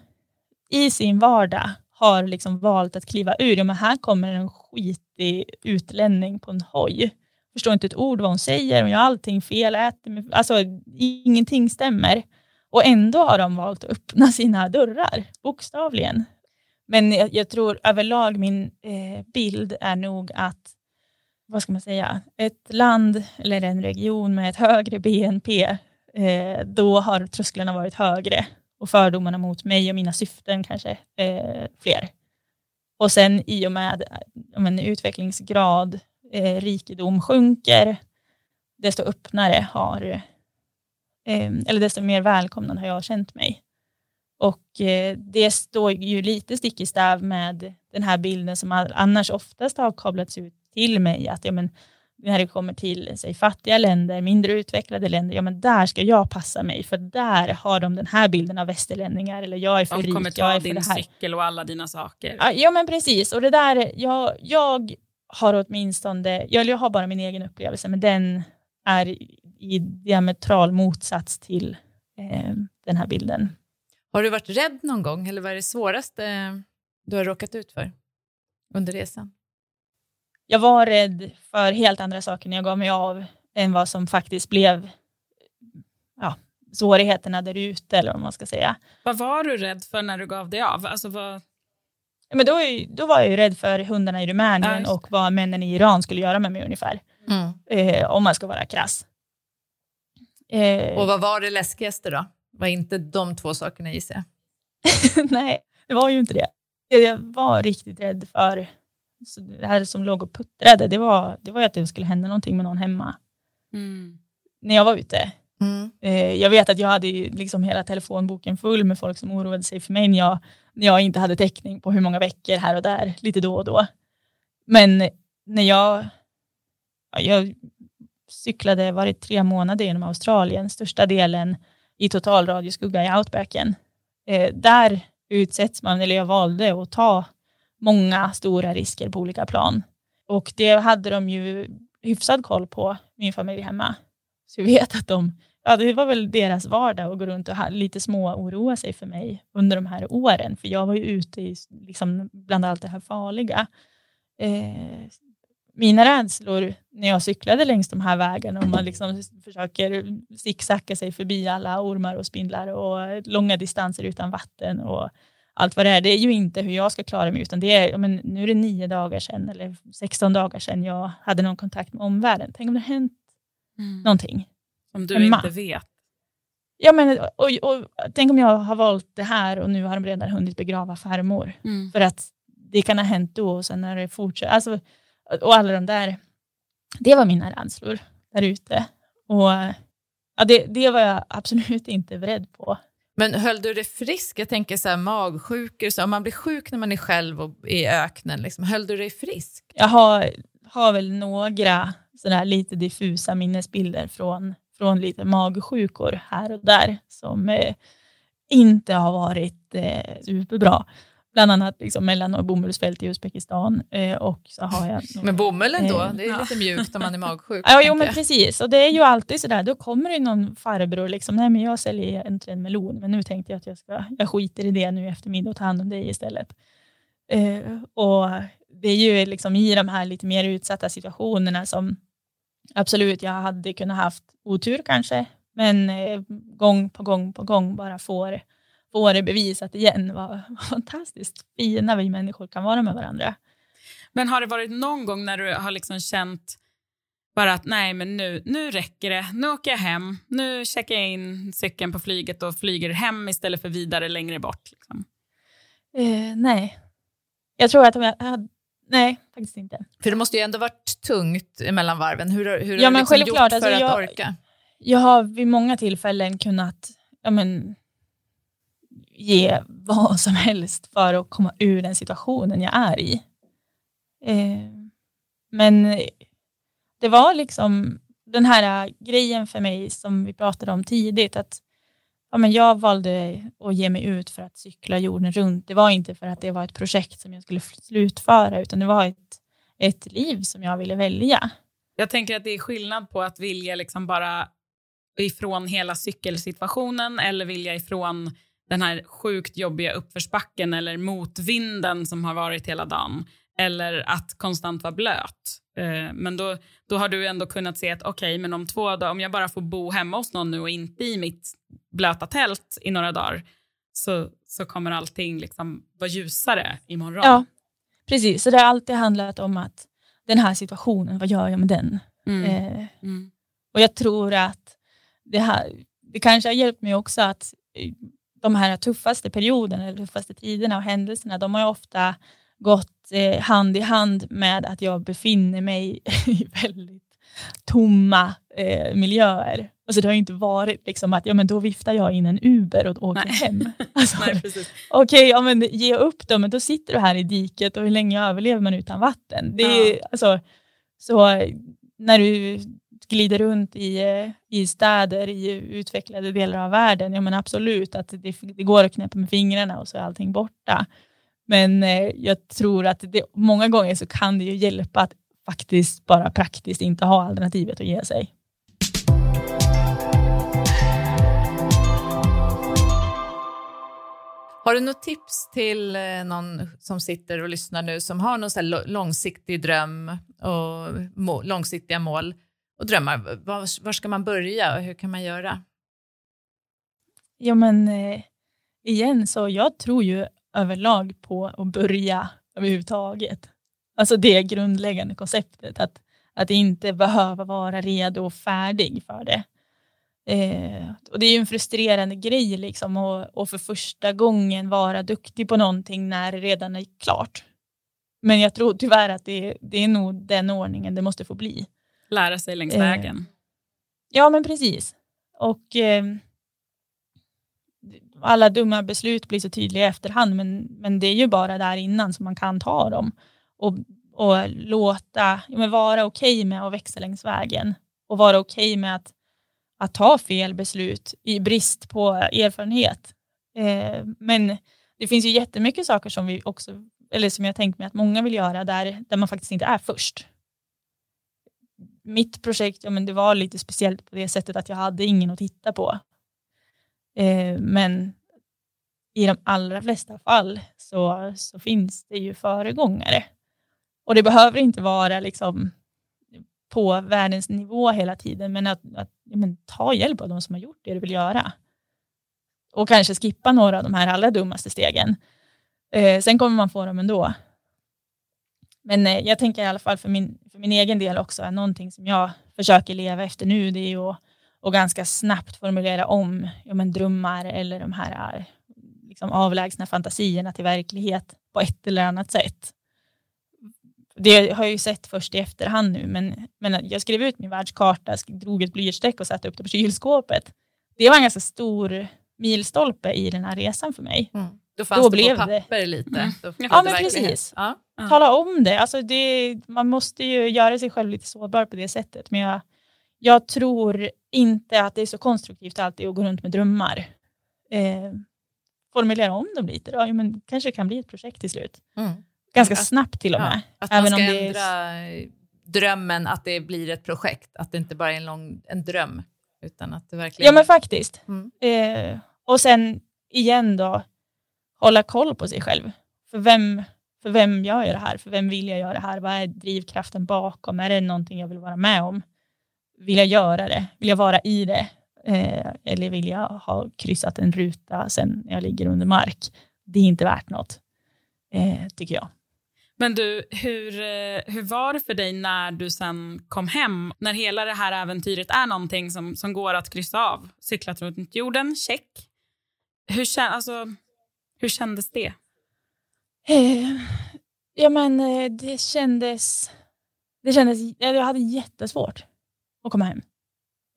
i sin vardag har liksom valt att kliva ur. Ja, men här kommer en skitig utlänning på en hoj. Förstår inte ett ord vad hon säger, hon gör allting fel, äter, alltså ingenting stämmer. Och ändå har de valt att öppna sina dörrar, bokstavligen. Men jag, jag tror överlag min eh, bild är nog att, vad ska man säga, ett land eller en region med ett högre BNP, eh, då har trösklarna varit högre och fördomarna mot mig och mina syften kanske eh, fler. Och sen i och med en utvecklingsgrad, eh, rikedom sjunker, desto öppnare har, eh, eller desto mer välkomnad har jag känt mig. Och eh, det står ju lite stick i stäv med den här bilden som annars oftast har kablats ut till mig, att ja, men, när det kommer till säg, fattiga länder, mindre utvecklade länder, ja men där ska jag passa mig, för där har de den här bilden av västerlänningar, eller jag är för rik, jag är för ta din cykel och alla dina saker. Ja men precis, och det där, jag, jag har åtminstone, jag, jag har bara min egen upplevelse, men den är i diametral motsats till eh, den här bilden. Har du varit rädd någon gång, eller vad är det svåraste du har råkat ut för under resan? Jag var rädd för helt andra saker när jag gav mig av än vad som faktiskt blev ja, svårigheterna där ute, eller vad man ska säga. Vad var du rädd för när du gav dig av? Alltså, vad... Men då, då var jag ju rädd för hundarna i Rumänien ja, och vad männen i Iran skulle göra med mig ungefär. Mm. Eh, om man ska vara krass. Eh, och vad var det läskigaste då? Var inte de två sakerna gissar jag? Nej, det var ju inte det. Jag var riktigt rädd för så det här som låg och puttrade, det var, det var att det skulle hända någonting med någon hemma. Mm. När jag var ute. Mm. Eh, jag vet att jag hade liksom hela telefonboken full med folk som oroade sig för mig när jag, när jag inte hade täckning på hur många veckor här och där, lite då och då. Men när jag, jag cyklade, var det tre månader genom Australien, största delen i total radioskugga i outbacken. Eh, där utsätts man, eller jag valde att ta många stora risker på olika plan. Och det hade de ju hyfsad koll på, min familj hemma. Så jag vet att de, ja det var väl deras vardag att gå runt och lite små oroa sig för mig under de här åren, för jag var ju ute i, liksom, bland allt det här farliga. Eh, mina rädslor när jag cyklade längs de här vägarna och man liksom försöker zigzacka sig förbi alla ormar och spindlar och långa distanser utan vatten och allt vad det är. Det är ju inte hur jag ska klara mig, utan det är, men nu är det nio dagar sedan eller 16 dagar sedan jag hade någon kontakt med omvärlden. Tänk om det har hänt mm. någonting. Som du hemma. inte vet. Ja, men, och, och, tänk om jag har valt det här och nu har de redan hunnit begrava farmor. Mm. För att det kan ha hänt då och sen när det fortsätter. Alltså, och alla de där. Det var mina rädslor där ute. Och ja, det, det var jag absolut inte beredd på. Men höll du dig frisk? Jag tänker så här, magsjukor, så om man blir sjuk när man är själv och i öknen, liksom, höll du dig frisk? Jag har, har väl några sådär lite diffusa minnesbilder från, från lite magsjukor här och där som eh, inte har varit eh, superbra bland annat liksom mellan och bomullsfält i Uzbekistan. Eh, och så har jag, men bomullen då? Eh, det är ja. lite mjukt om man är magsjuk. ja, jo, men precis. Och det är ju alltid sådär, då kommer det någon farbror, liksom, nej men jag säljer egentligen melon, men nu tänkte jag att jag, ska, jag skiter i det nu i eftermiddag och tar hand om dig istället. Eh, och det är ju liksom i de här lite mer utsatta situationerna som absolut, jag hade kunnat haft otur kanske, men gång på gång på gång bara får få det bevisat igen vad, vad fantastiskt fina vi människor kan vara med varandra. Men har det varit någon gång när du har liksom känt bara att nej, men nu, nu räcker det. Nu åker jag hem. Nu checkar jag in cykeln på flyget och flyger hem istället för vidare längre bort. Liksom. Eh, nej, jag tror att om jag hade Nej, faktiskt inte. För det måste ju ändå varit tungt mellan varven. Hur, hur ja, har du liksom gjort för alltså, att jag, orka? Jag har vid många tillfällen kunnat ja, men, ge vad som helst för att komma ur den situationen jag är i. Eh, men det var liksom den här grejen för mig som vi pratade om tidigt, att ja, men jag valde att ge mig ut för att cykla jorden runt. Det var inte för att det var ett projekt som jag skulle slutföra, utan det var ett, ett liv som jag ville välja. Jag tänker att det är skillnad på att vilja liksom bara ifrån hela cykelsituationen eller vilja ifrån den här sjukt jobbiga uppförsbacken eller motvinden som har varit hela dagen eller att konstant vara blöt. Eh, men då, då har du ändå kunnat se att okej, okay, men om två dagar, om jag bara får bo hemma hos någon nu och inte i mitt blöta tält i några dagar så, så kommer allting liksom vara ljusare imorgon. Ja, precis. Så det har alltid handlat om att den här situationen, vad gör jag med den? Mm. Eh, mm. Och jag tror att det, här, det kanske har hjälpt mig också att de här tuffaste perioderna, eller tuffaste tiderna och händelserna, de har ofta gått eh, hand i hand med att jag befinner mig i väldigt tomma eh, miljöer. Alltså det har inte varit liksom att ja, men då viftar jag in en Uber och åker Nej. hem. Alltså, Okej, okay, ja, men ge upp då, men då sitter du här i diket och hur länge överlever man utan vatten? Det är, ja. alltså, så när du glider runt i, eh, i städer i utvecklade delar av världen, ja men absolut att det, det går att knäppa med fingrarna och så är allting borta. Men eh, jag tror att det, många gånger så kan det ju hjälpa att faktiskt bara praktiskt inte ha alternativet att ge sig. Har du något tips till eh, någon som sitter och lyssnar nu som har någon så långsiktig dröm och må, långsiktiga mål och drömmar? Var, var, ska man börja och hur kan man göra? Ja, men eh, igen, så jag tror ju överlag på att börja överhuvudtaget. Alltså det grundläggande konceptet, att, att inte behöva vara redo och färdig för det. Eh, och Det är ju en frustrerande grej liksom att för första gången vara duktig på någonting när det redan är klart. Men jag tror tyvärr att det, det är nog den ordningen det måste få bli. Lära sig längs eh, vägen. Ja, men precis. Och eh, alla dumma beslut blir så tydliga i efterhand, men, men det är ju bara där innan som man kan ta dem och, och låta, ja, vara okej okay med att växa längs vägen och vara okej okay med att, att ta fel beslut i brist på erfarenhet. Eh, men det finns ju jättemycket saker som vi också, eller som jag tänkt mig att många vill göra där, där man faktiskt inte är först. Mitt projekt, ja, men det var lite speciellt på det sättet att jag hade ingen att titta på. Eh, men i de allra flesta fall så, så finns det ju föregångare. Och det behöver inte vara liksom på världens nivå hela tiden, men att, att men, ta hjälp av de som har gjort det du vill göra. Och kanske skippa några av de här allra dummaste stegen. Eh, sen kommer man få dem ändå. Men eh, jag tänker i alla fall för min, för min egen del också, att någonting som jag försöker leva efter nu, det är ju att och ganska snabbt formulera om ja, men drömmar eller de här liksom, avlägsna fantasierna till verklighet på ett eller annat sätt. Det har jag ju sett först i efterhand nu, men, men jag skrev ut min världskarta, drog ett blyertsstreck och satte upp det på kylskåpet. Det var en ganska stor milstolpe i den här resan för mig. Mm. Då fanns Då det blev på papper det. lite. Mm. Ja, men precis. Ja. Tala om det. Alltså det. Man måste ju göra sig själv lite sårbar på det sättet, men jag, jag tror inte att det är så konstruktivt alltid att gå runt med drömmar. Eh, formulera om dem lite då, ja, men kanske kan bli ett projekt till slut. Mm. Ganska snabbt till och med. Ja, att man ska ändra är... drömmen, att det blir ett projekt, att det inte bara är en, lång, en dröm. Utan att det verkligen... Ja men faktiskt. Mm. Eh, och sen igen då, hålla koll på sig själv. För vem, för vem gör jag det här? För vem vill jag göra det här? Vad är drivkraften bakom? Är det någonting jag vill vara med om? Vill jag göra det? Vill jag vara i det? Eh, eller vill jag ha kryssat en ruta sen jag ligger under mark? Det är inte värt något, eh, tycker jag. Men du, hur, eh, hur var det för dig när du sen kom hem? När hela det här äventyret är någonting som, som går att kryssa av? Cyklat runt jorden, check. Hur, alltså, hur kändes det? Eh, ja, men eh, det kändes... Det kändes... Eh, jag hade jättesvårt att komma hem.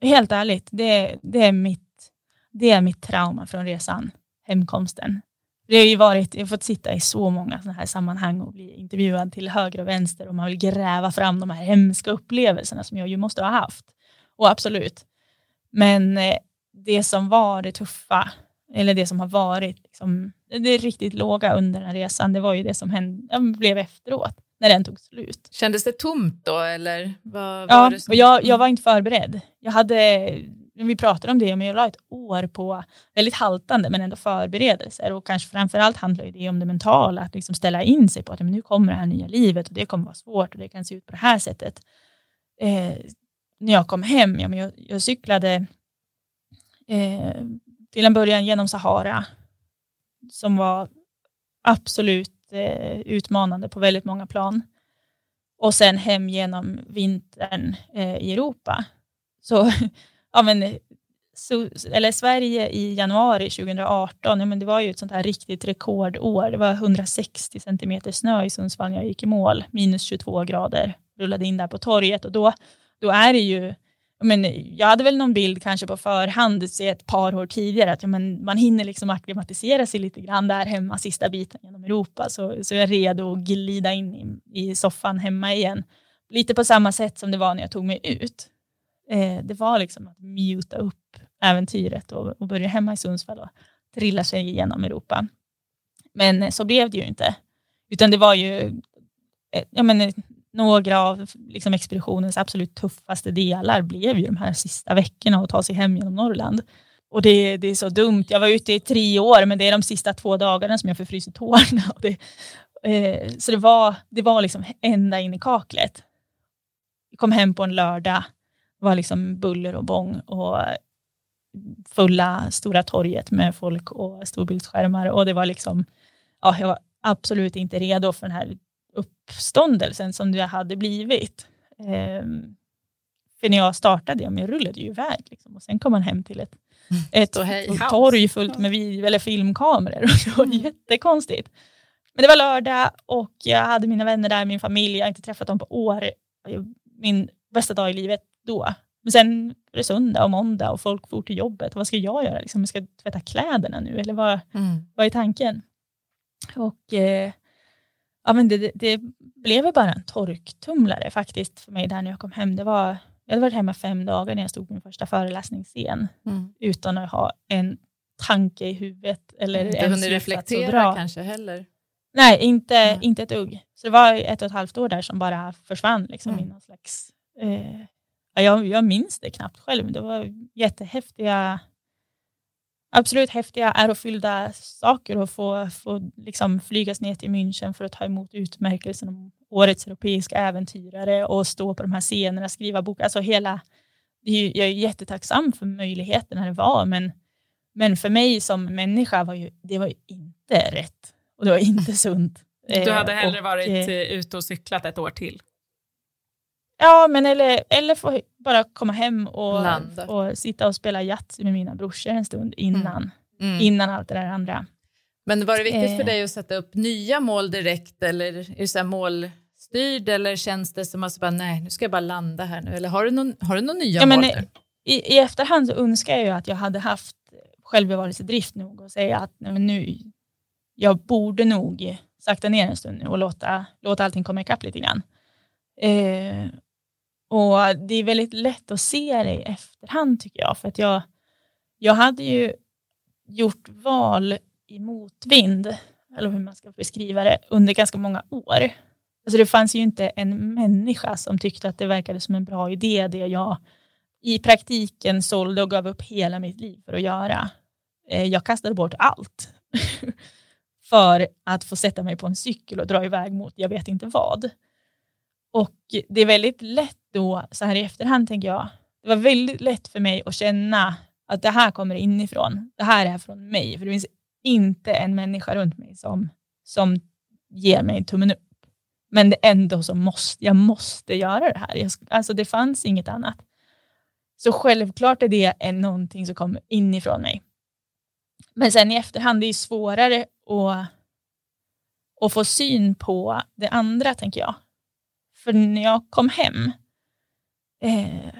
Helt ärligt, det, det, är mitt, det är mitt trauma från resan, hemkomsten. Det har ju varit, jag har fått sitta i så många sådana här sammanhang och bli intervjuad till höger och vänster och man vill gräva fram de här hemska upplevelserna som jag ju måste ha haft. Och absolut. Men eh, det som var det tuffa, eller det som har varit liksom, det riktigt låga under den resan, det var ju det som hände, blev efteråt, när den tog slut. Kändes det tomt då, eller? Vad, ja, var det som... och jag, jag var inte förberedd. Jag hade, vi pratade om det, men jag la ett år på väldigt haltande, men ändå förberedelser. Och kanske framförallt handlar det om det mentala, att liksom ställa in sig på att men nu kommer det här nya livet och det kommer vara svårt och det kan se ut på det här sättet. Eh, när jag kom hem, ja, men jag, jag cyklade eh, till en början genom Sahara, som var absolut eh, utmanande på väldigt många plan. Och sen hem genom vintern eh, i Europa. Så, ja, men, så, eller Sverige i januari 2018, ja, men det var ju ett sånt här riktigt rekordår. Det var 160 centimeter snö i Sundsvall när jag gick i mål, minus 22 grader, rullade in där på torget och då, då är det ju men jag hade väl någon bild kanske på förhand, se ett par år tidigare, att ja, men man hinner liksom acklimatisera sig lite grann där hemma, sista biten genom Europa, så, så jag är redo att glida in i, i soffan hemma igen. Lite på samma sätt som det var när jag tog mig ut. Eh, det var liksom att muta upp äventyret och, och börja hemma i Sundsvall och trilla sig igenom Europa. Men eh, så blev det ju inte, utan det var ju eh, ja, men, eh, några av liksom, expeditionens absolut tuffaste delar blev ju de här sista veckorna att ta sig hem genom Norrland. Och det, det är så dumt. Jag var ute i tre år, men det är de sista två dagarna som jag förfryser tårna. Och det, eh, så det var, det var liksom ända in i kaklet. Jag kom hem på en lördag, det var liksom buller och bång och fulla Stora torget med folk och storbildsskärmar och det var liksom, ja, jag var absolut inte redo för den här uppståndelsen som det hade blivit. Eh, för när jag startade, ja, men jag rullade ju iväg liksom, och sen kom man hem till ett, mm. ett torg fullt med vid, eller filmkameror. Och det var mm. jättekonstigt. Men det var lördag och jag hade mina vänner där, min familj. Jag har inte träffat dem på år. Min bästa dag i livet då. Men sen var det söndag och måndag och folk for till jobbet. vad ska jag göra? Liksom, ska jag tvätta kläderna nu? Eller vad, mm. vad är tanken? Och eh, ja, men det, det blev bara en torktumlare faktiskt för mig där när jag kom hem. Det var, jag hade varit hemma fem dagar när jag stod på min första föreläsningsscen mm. utan att ha en tanke i huvudet. Eller inte hunnit reflektera kanske heller? Nej, inte, mm. inte ett dugg. Så det var ett och ett halvt år där som bara försvann liksom, mm. i någon slags... Eh, jag, jag minns det knappt själv. Det var jättehäftiga absolut häftiga, ärofyllda saker och få, få liksom flygas ner till München för att ta emot utmärkelsen om årets europeiska äventyrare och stå på de här scenerna, skriva bok. Alltså hela, jag är jättetacksam för möjligheterna det var, men, men för mig som människa var ju, det var ju inte rätt och det var inte sunt. Du hade hellre och, varit eh, ute och cyklat ett år till? Ja, men eller, eller få bara komma hem och, och sitta och spela Yatzy med mina brorsor en stund innan, mm. Mm. innan allt det där andra. Men var det viktigt för eh. dig att sätta upp nya mål direkt eller är du så målstyrd eller känns det som att bara, nej, nu ska jag bara landa här nu? Eller har du, någon, har du några nya ja, mål? Men, i, I efterhand så önskar jag ju att jag hade haft självbevarelsedrift nog och säga att nej, nu, jag borde nog sakta ner en stund nu och låta, låta allting komma ikapp lite grann. Eh, och det är väldigt lätt att se det i efterhand tycker jag, för att jag, jag hade ju gjort val i motvind, eller hur man ska beskriva det, under ganska många år. Alltså det fanns ju inte en människa som tyckte att det verkade som en bra idé, det jag i praktiken sålde och gav upp hela mitt liv för att göra. Eh, jag kastade bort allt för att få sätta mig på en cykel och dra iväg mot jag vet inte vad. Och det är väldigt lätt då, så här i efterhand tänker jag, det var väldigt lätt för mig att känna att det här kommer inifrån. Det här är från mig. För det finns inte en människa runt mig som, som ger mig tummen upp. Men det ändå så måste, jag måste göra det här. Jag, alltså det fanns inget annat. Så självklart är det en, någonting som kommer inifrån mig. Men sen i efterhand, det är svårare att, att få syn på det andra, tänker jag. För när jag kom hem, eh,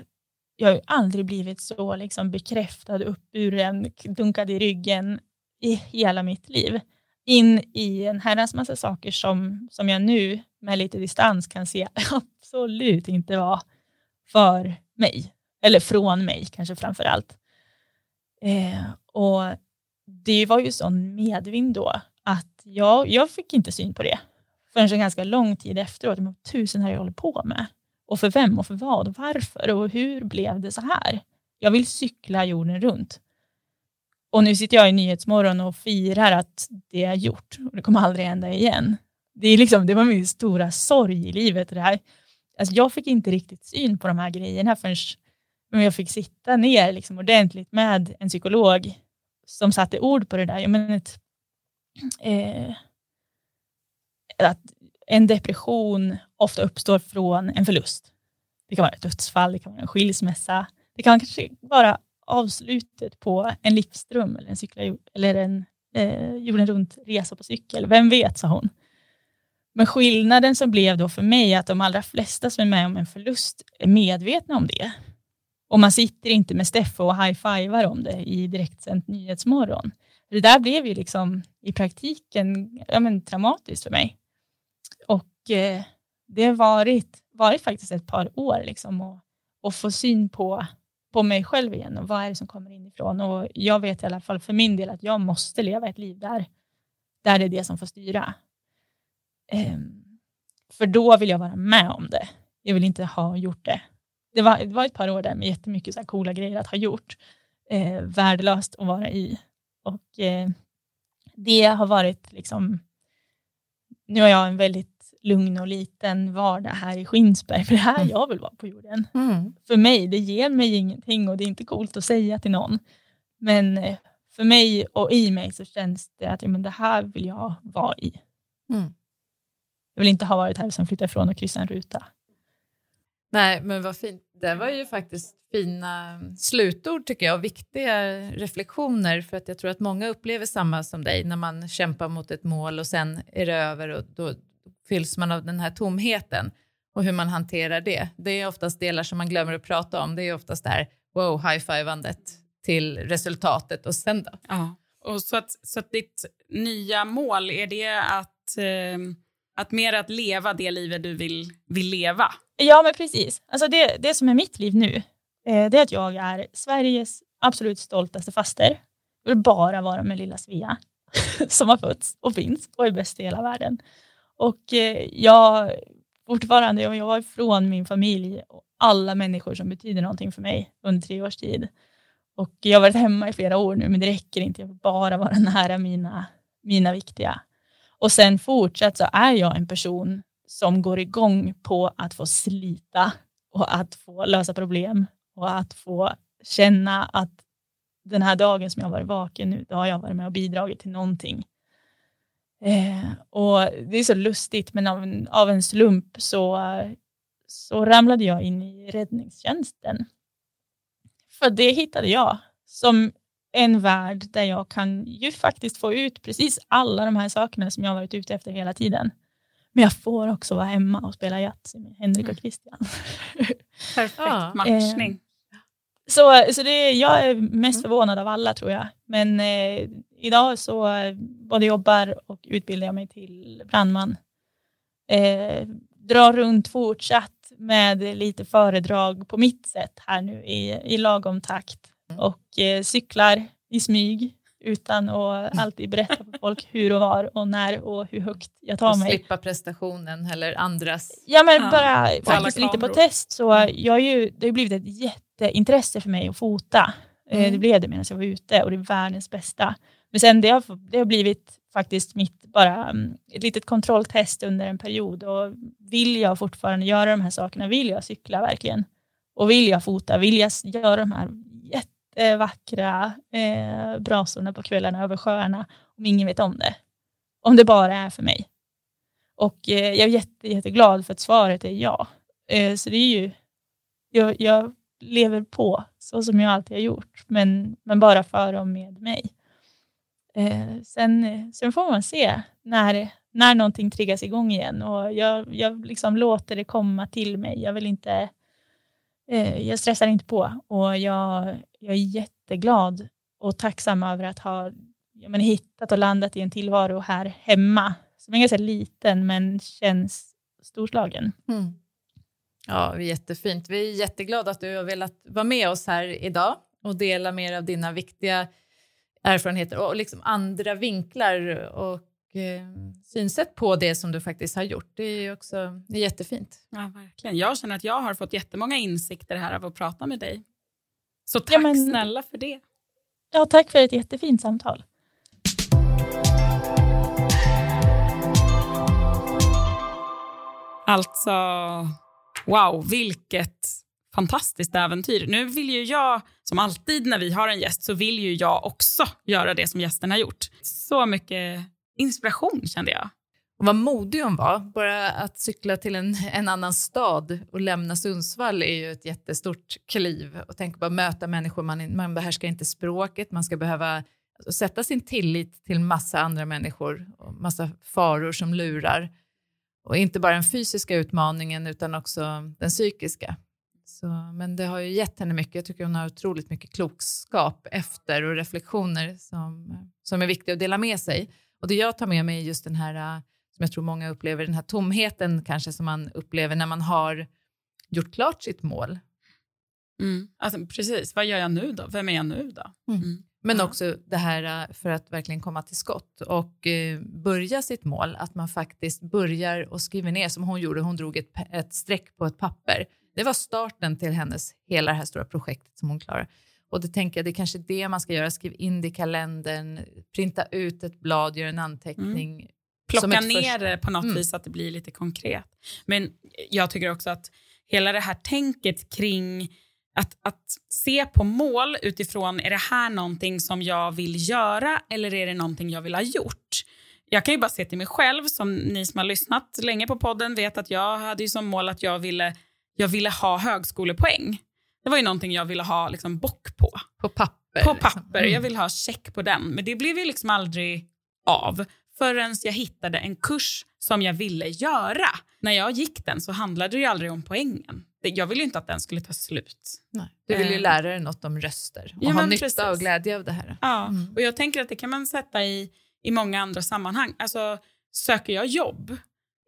jag har ju aldrig blivit så liksom bekräftad, uppburen, dunkad i ryggen i hela mitt liv. In i en herrans massa saker som, som jag nu med lite distans kan se absolut inte var för mig. Eller från mig kanske framför allt. Eh, och det var ju sån medvind då att jag, jag fick inte syn på det förrän så ganska lång tid efteråt. Men tusen har jag hållit på med. Och för vem och för vad och varför och hur blev det så här? Jag vill cykla jorden runt. Och nu sitter jag i Nyhetsmorgon och firar att det är gjort och det kommer aldrig hända igen. Det, är liksom, det var min stora sorg i livet. Det här. Alltså jag fick inte riktigt syn på de här grejerna förrän jag fick sitta ner liksom ordentligt med en psykolog som satte ord på det där. Jag menar, ett, eh, att en depression ofta uppstår från en förlust. Det kan vara ett dödsfall, det kan vara en skilsmässa. Det kan kanske vara avslutet på en livsdröm eller en, cykla, eller en eh, jorden runt-resa på cykel. Vem vet, sa hon. Men skillnaden som blev då för mig är att de allra flesta som är med om en förlust är medvetna om det. Och man sitter inte med Steffo och high-fivar om det i direktsänd nyhetsmorgon. Det där blev ju liksom i praktiken ja, men, traumatiskt för mig. Eh, det har varit, varit faktiskt ett par år liksom att, och få syn på, på mig själv igen och vad är det som kommer inifrån. Och jag vet i alla fall för min del att jag måste leva ett liv där, där det är det som får styra. Eh, för då vill jag vara med om det. Jag vill inte ha gjort det. Det var, det var ett par år där med jättemycket så coola grejer att ha gjort. Eh, värdelöst att vara i. Och eh, det har varit liksom, nu har jag en väldigt lugn och liten vardag här i Skinsberg, för det här mm. jag vill vara på jorden. Mm. För mig, det ger mig ingenting och det är inte coolt att säga till någon. Men eh, för mig och i mig så känns det att ja, men det här vill jag vara i. Mm. Jag vill inte ha varit här och sen flytta ifrån och kryssa en ruta. Nej, men vad fint. Det var ju faktiskt fina slutord tycker jag och viktiga reflektioner för att jag tror att många upplever samma som dig när man kämpar mot ett mål och sen är det över och då fylls man av den här tomheten och hur man hanterar det. Det är oftast delar som man glömmer att prata om. Det är oftast det här wow, high-fivandet till resultatet och sen då? Ja, och så att, så att ditt nya mål, är det att, eh, att mer att leva det livet du vill, vill leva? Ja, men precis. Alltså det, det som är mitt liv nu, eh, det är att jag är Sveriges absolut stoltaste faster. Jag vill bara vara med lilla Svea som har fötts och finns och är bäst i hela världen. Och eh, jag fortfarande, jag var ifrån min familj och alla människor som betyder någonting för mig under tre års tid. Och jag har varit hemma i flera år nu, men det räcker inte. Jag vill bara vara nära mina, mina viktiga. Och sen fortsatt så är jag en person som går igång på att få slita och att få lösa problem och att få känna att den här dagen som jag varit vaken nu, då har jag varit med och bidragit till någonting. Eh, och det är så lustigt, men av en, av en slump så, så ramlade jag in i räddningstjänsten. För det hittade jag som en värld där jag kan ju faktiskt få ut precis alla de här sakerna som jag varit ute efter hela tiden. Men jag får också vara hemma och spela Yatzy med Henrik och mm. Christian. Perfekt ja. matchning. Eh, så, så det, jag är mest mm. förvånad av alla tror jag. Men eh, idag så både jobbar och utbildar jag mig till brandman. Eh, drar runt fortsatt med lite föredrag på mitt sätt här nu i, i lagom takt mm. och eh, cyklar i smyg utan att alltid berätta för folk hur och var och när och hur högt jag tar och mig. Slippa prestationen eller andras. Ja, men ja, bara faktiskt lite på test. Så mm. jag ju, det har blivit ett jätteintresse för mig att fota. Eh, mm. Det blev det medan jag var ute och det är världens bästa. Men sen det har, det har blivit faktiskt mitt bara mm, ett litet kontrolltest under en period och vill jag fortfarande göra de här sakerna, vill jag cykla verkligen och vill jag fota, vill jag göra de här jättevackra eh, brasorna på kvällarna över sjöarna om ingen vet om det. Om det bara är för mig. Och eh, jag är jätte, jätteglad för att svaret är ja. Eh, så det är ju, jag, jag, lever på så som jag alltid har gjort, men, men bara för och med mig. Eh, sen, sen får man se när, när någonting triggas igång igen och jag, jag liksom låter det komma till mig. Jag vill inte eh, jag stressar inte på och jag, jag är jätteglad och tacksam över att ha jag menar, hittat och landat i en tillvaro här hemma som är ganska liten men känns storslagen. Mm. Ja, jättefint. Vi är jätteglada att du har velat vara med oss här idag och dela mer av dina viktiga erfarenheter och liksom andra vinklar och eh, synsätt på det som du faktiskt har gjort. Det är också det är jättefint. Ja, verkligen. Jag känner att jag har fått jättemånga insikter här av att prata med dig. Så tack Ja, men- snälla för det. Ja, tack för ett jättefint samtal. Alltså, wow, vilket fantastiskt äventyr. Nu vill ju jag, som alltid när vi har en gäst, så vill ju jag också göra det som gästen har gjort. Så mycket inspiration kände jag. Och vad modig hon var. Bara att cykla till en, en annan stad och lämna Sundsvall är ju ett jättestort kliv. Och tänk bara möta människor, man, man behärskar inte språket, man ska behöva alltså sätta sin tillit till massa andra människor och massa faror som lurar. Och inte bara den fysiska utmaningen utan också den psykiska. Så, men det har ju gett henne mycket. Jag tycker hon har otroligt mycket klokskap efter och reflektioner som, som är viktiga att dela med sig. Och det jag tar med mig är just den här, äh, som jag tror många upplever, den här tomheten kanske som man upplever när man har gjort klart sitt mål. Mm. Alltså, precis, vad gör jag nu då? Vem är jag nu då? Mm. Men också det här äh, för att verkligen komma till skott och eh, börja sitt mål, att man faktiskt börjar och skriver ner som hon gjorde. Hon drog ett, ett streck på ett papper. Det var starten till hennes hela det här stora projektet som hon klarar. Och det tänker jag, det är kanske det man ska göra. Skriv in det i kalendern, printa ut ett blad, gör en anteckning. som Plocka ner det på något Mm. vis så att det blir lite konkret. Men jag tycker också att hela det här tänket kring att, att se på mål utifrån, är det här någonting som jag vill göra eller är det någonting jag vill ha gjort? Jag kan ju bara se till mig själv, som ni som har lyssnat länge på podden vet att jag hade ju som mål att jag ville, jag ville ha högskolepoäng. Det var ju någonting jag ville ha liksom bock på. På papper. På liksom. papper. Mm. Jag vill ha check på den. Men det blev ju liksom aldrig av förrän jag hittade en kurs som jag ville göra. När jag gick den så handlade det ju aldrig om poängen. Jag ville ju inte att den skulle ta slut. Nej. Du vill ju Eh. lära dig något om röster och Ja, ha nytta precis. och glädje av det här. Ja, Mm. och jag tänker att det kan man sätta i, i många andra sammanhang. Alltså, söker jag jobb,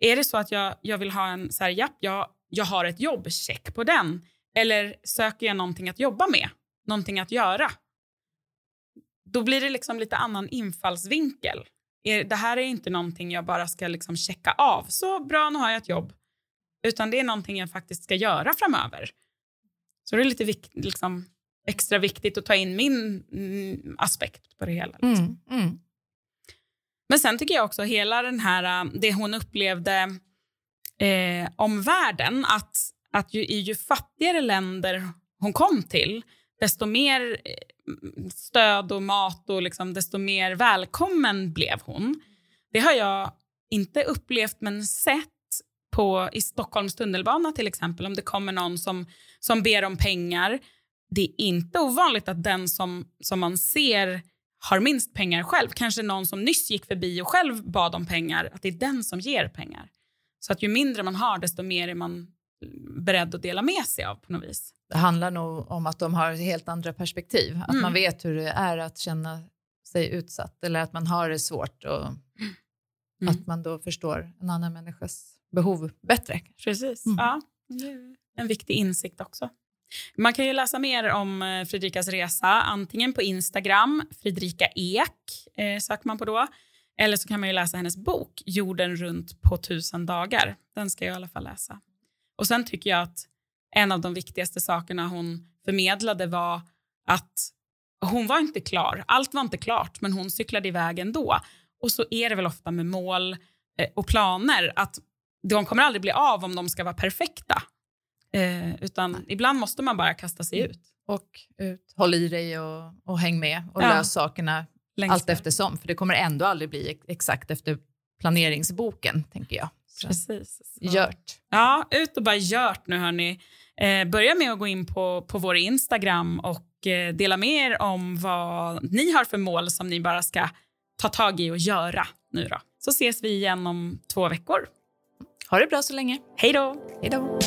är det så att jag, jag vill ha en, så här, japp, jag, jag har ett jobb, check på den. Eller söker jag någonting att jobba med, någonting att göra? Då blir det liksom lite annan infallsvinkel. Det här är inte någonting jag bara ska liksom checka av. Så bra, nu har jag ett jobb. Utan det är någonting jag faktiskt ska göra framöver. Så det är lite vik- liksom, extra viktigt att ta in min mm, aspekt på det hela. Liksom. Mm. Mm. Men sen tycker jag också hela den här, äh, det hon upplevde eh, om världen, att, att ju, i ju fattigare länder hon kom till, desto mer eh, stöd och mat och liksom, desto mer välkommen blev hon. Det har jag inte upplevt men sett på, i Stockholms tunnelbana till exempel, om det kommer någon som, som ber om pengar. Det är inte ovanligt att den som, som man ser har minst pengar själv, kanske någon som nyss gick förbi och själv bad om pengar, att det är den som ger pengar. Så att ju mindre man har, desto mer är man beredd att dela med sig av på något vis. Det handlar nog om att de har helt andra perspektiv. Att Mm. man vet hur det är att känna sig utsatt eller att man har det svårt och Mm. att man då förstår en annan människas behov bättre. Precis. Mm. Ja, en viktig insikt också. Man kan ju läsa mer om eh, Fredrikas resa antingen på Instagram, Fredrika Ek eh, söker man på då, eller så kan man ju läsa hennes bok Jorden runt på tusen dagar. Den ska jag i alla fall läsa. Och sen tycker jag att en av de viktigaste sakerna hon förmedlade var att hon var inte klar. Allt var inte klart, men hon cyklade iväg ändå. Och så är det väl ofta med mål eh, och planer att de kommer aldrig bli av om de ska vara perfekta. Eh, utan ibland måste man bara kasta sig ut. Och ut, håll i dig och, och häng med och Ja. lös sakerna Längst allt där. eftersom. För det kommer ändå aldrig bli ex- exakt efter planeringsboken, tänker jag. Så, Precis. Så. Gjort. Ja, ut och bara gjort nu hörni. Eh, börja med att gå in på, på vår Instagram och eh, dela med er om vad ni har för mål som ni bara ska ta tag i och göra nu då. Så ses vi igen om två veckor. Ha det bra så länge. Hej då! Hej då.